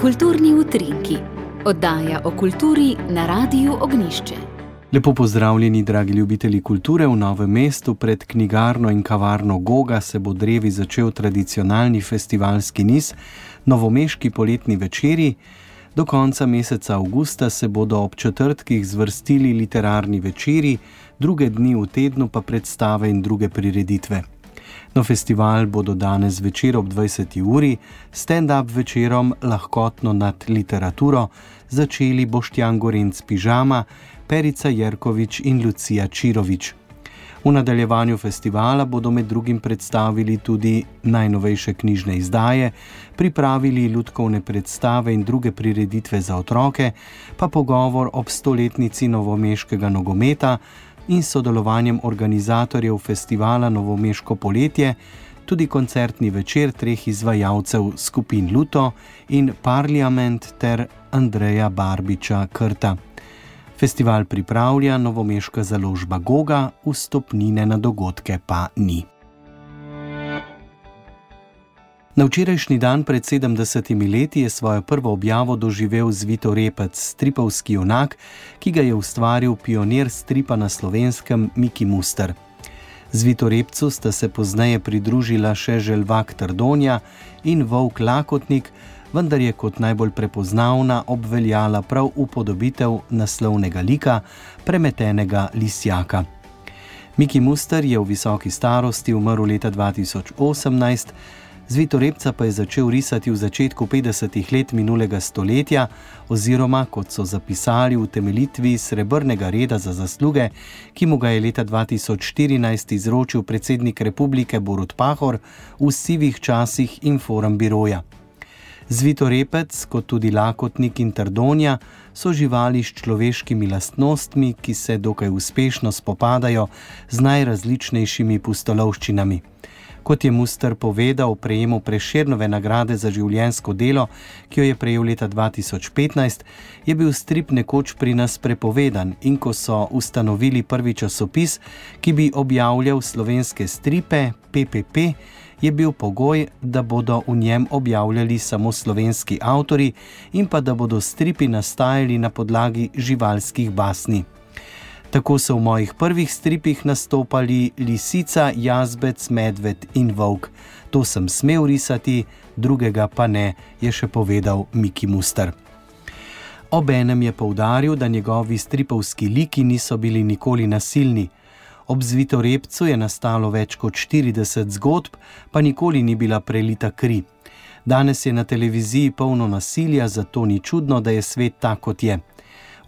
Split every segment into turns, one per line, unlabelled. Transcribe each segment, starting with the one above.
Kulturni utrinki, oddaja o kulturi na Radiu Ognišče.
Lepo pozdravljeni, dragi ljubitelji kulture v novem mestu. Pred knjigarno in kavarno Goga se bo drevi začel tradicionalni festivalski niz, novomeški poletni večeri. Do konca meseca avgusta se bodo ob četrtkih zvrstili literarni večeri, druge dni v tednu pa predstave in druge prireditve. No, festival bodo danes večer ob 20. uri, stand-up večerom lahkotno nad literaturo, začeli Boštjan Gorenc Pižama, Perica Jerkovič in Lucija Čirovič. V nadaljevanju festivala bodo med drugim predstavili tudi najnovejše knjižne izdaje, pripravili ljudkovne predstave in druge prireditve za otroke, pa pogovor ob stoletnici novomeškega nogometa in sodelovanjem organizatorjev festivala Novomeško poletje, tudi koncertni večer treh izvajalcev skupin Luto in Parliament ter Andreja Barbiča Krta. Festival pripravlja novomeška založba Goga, vstopnine na dogodke pa ni. Na včerajšnji dan pred 70 leti je svojo prvo objavo doživel Zvito Repec, stripovski junak, ki ga je ustvaril pionir stripa na slovenskem Miki Muster. Zvito Repcu sta se pozneje pridružila še Želvak Trdonja in Vovk Lakotnik, vendar je kot najbolj prepoznavna obveljala prav upodobitev naslovnega lika, premetenega lisjaka. Miki Muster je v visoki starosti umrl leta 2018, Zvito Repca pa je začel risati v začetku 50-ih let minulega stoletja, oziroma kot so zapisali v temeljitvi Srebrnega reda za zasluge, ki mu ga je leta 2014 izročil predsednik republike Borut Pahor v sivih časih Inform Biroja. Zvito repec, kot tudi lakotnik in trdonja, so živali s človeškimi lastnostmi, ki se dokaj uspešno spopadajo z najrazličnejšimi pustolovščinami. Kot je Muster povedal o prejemu preširnove nagrade za življensko delo, ki jo je prejel leta 2015, je bil strip nekoč pri nas prepovedan in ko so ustanovili prvi časopis, ki bi objavljal slovenske stripe, PPP, je bil pogoj, da bodo v njem objavljali samo slovenski avtori in pa da bodo stripi nastajali na podlagi živalskih basni. Tako so v mojih prvih stripih nastopali lisica, jazbec, medved in volk. To sem smel risati, drugega pa ne, je še povedal Miki Muster. Obenem je poudaril, da njegovi stripovski liki niso bili nikoli nasilni. Ob Zvitorepcu je nastalo več kot 40 zgodb, pa nikoli ni bila prelita kri. Danes je na televiziji polno nasilja, zato ni čudno, da je svet tak, kot je.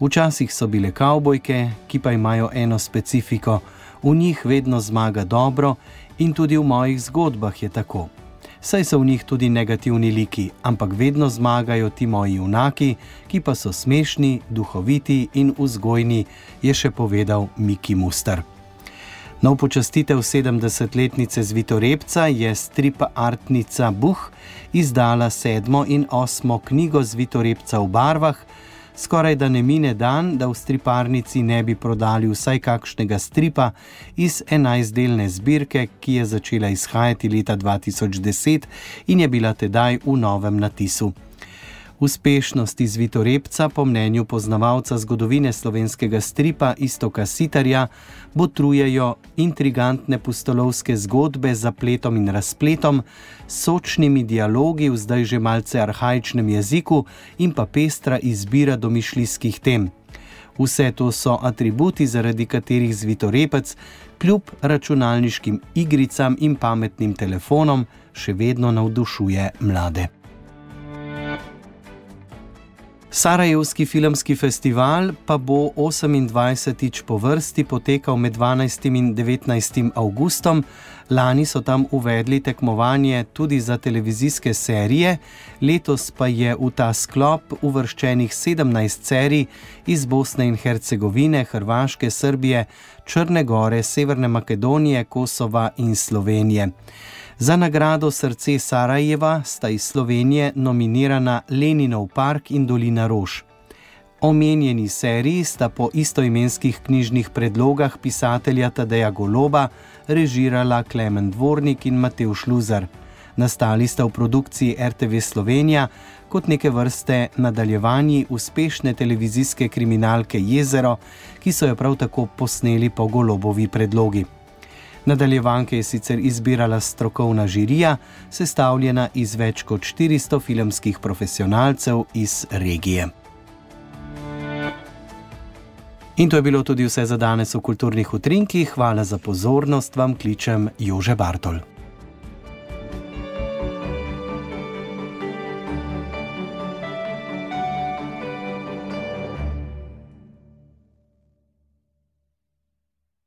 Včasih so bile kavbojke, ki pa imajo eno specifiko: v njih vedno zmaga dobro, in tudi v mojih zgodbah je tako. Saj so v njih tudi negativni liki, ampak vedno zmagajo ti moji junaki, ki pa so smešni, duhoviti in vzgojni, je še povedal Miki Muster. Nov počastitev 70-letnice Zvitorepca je stripa Artnica Buh izdala sedmo in osmo knjigo Zvitorepca v barvah. Skoraj da ne mine dan, da v striparnici ne bi prodali vsaj kakšnega stripa iz enajstdelne zbirke, ki je začela izhajati leta 2010 in je bila tedaj v novem natisu. Uspešnost izvitorepca, po mnenju poznavalca zgodovine slovenskega stripa Istoka Sitarja, botrujejo intrigantne pustolovske zgodbe z zapletom in razpletom, sočnimi dialogi v zdaj že malce arhajičnem jeziku in pa pestra izbira domišljijskih tem. Vse to so atributi, zaradi katerih zvitorepec, kljub računalniškim igricam in pametnim telefonom, še vedno navdušuje mlade. Sarajevski filmski festival pa bo 28. po vrsti potekal med 12. in 19. augustom. Lani so tam uvedli tekmovanje tudi za televizijske serije, letos pa je v ta sklop uvrščenih 17 serij iz Bosne in Hercegovine, Hrvaške, Srbije, Črne Gore, Severne Makedonije, Kosova in Slovenije. Za nagrado Srce Sarajeva sta iz Slovenije nominirana Leninov park in Dolina Rož. Omenjeni seriji sta po istoimenskih knjižnih predlogah pisatelja Tadeja Goloba režirala Klemen Dvornik in Matej Šluzar. Nastali sta v produkciji RTV Slovenija kot neke vrste nadaljevanje uspešne televizijske kriminalke Jezero, ki so jo prav tako posneli po golobovi predlogi. Nadaljevanke je sicer izbirala strokovna žirija, sestavljena iz več kot 400 filmskih profesionalcev iz regije. In to je bilo tudi vse za danes v kulturnih utrinkih. Hvala za pozornost, vam kličem Jože Bartol.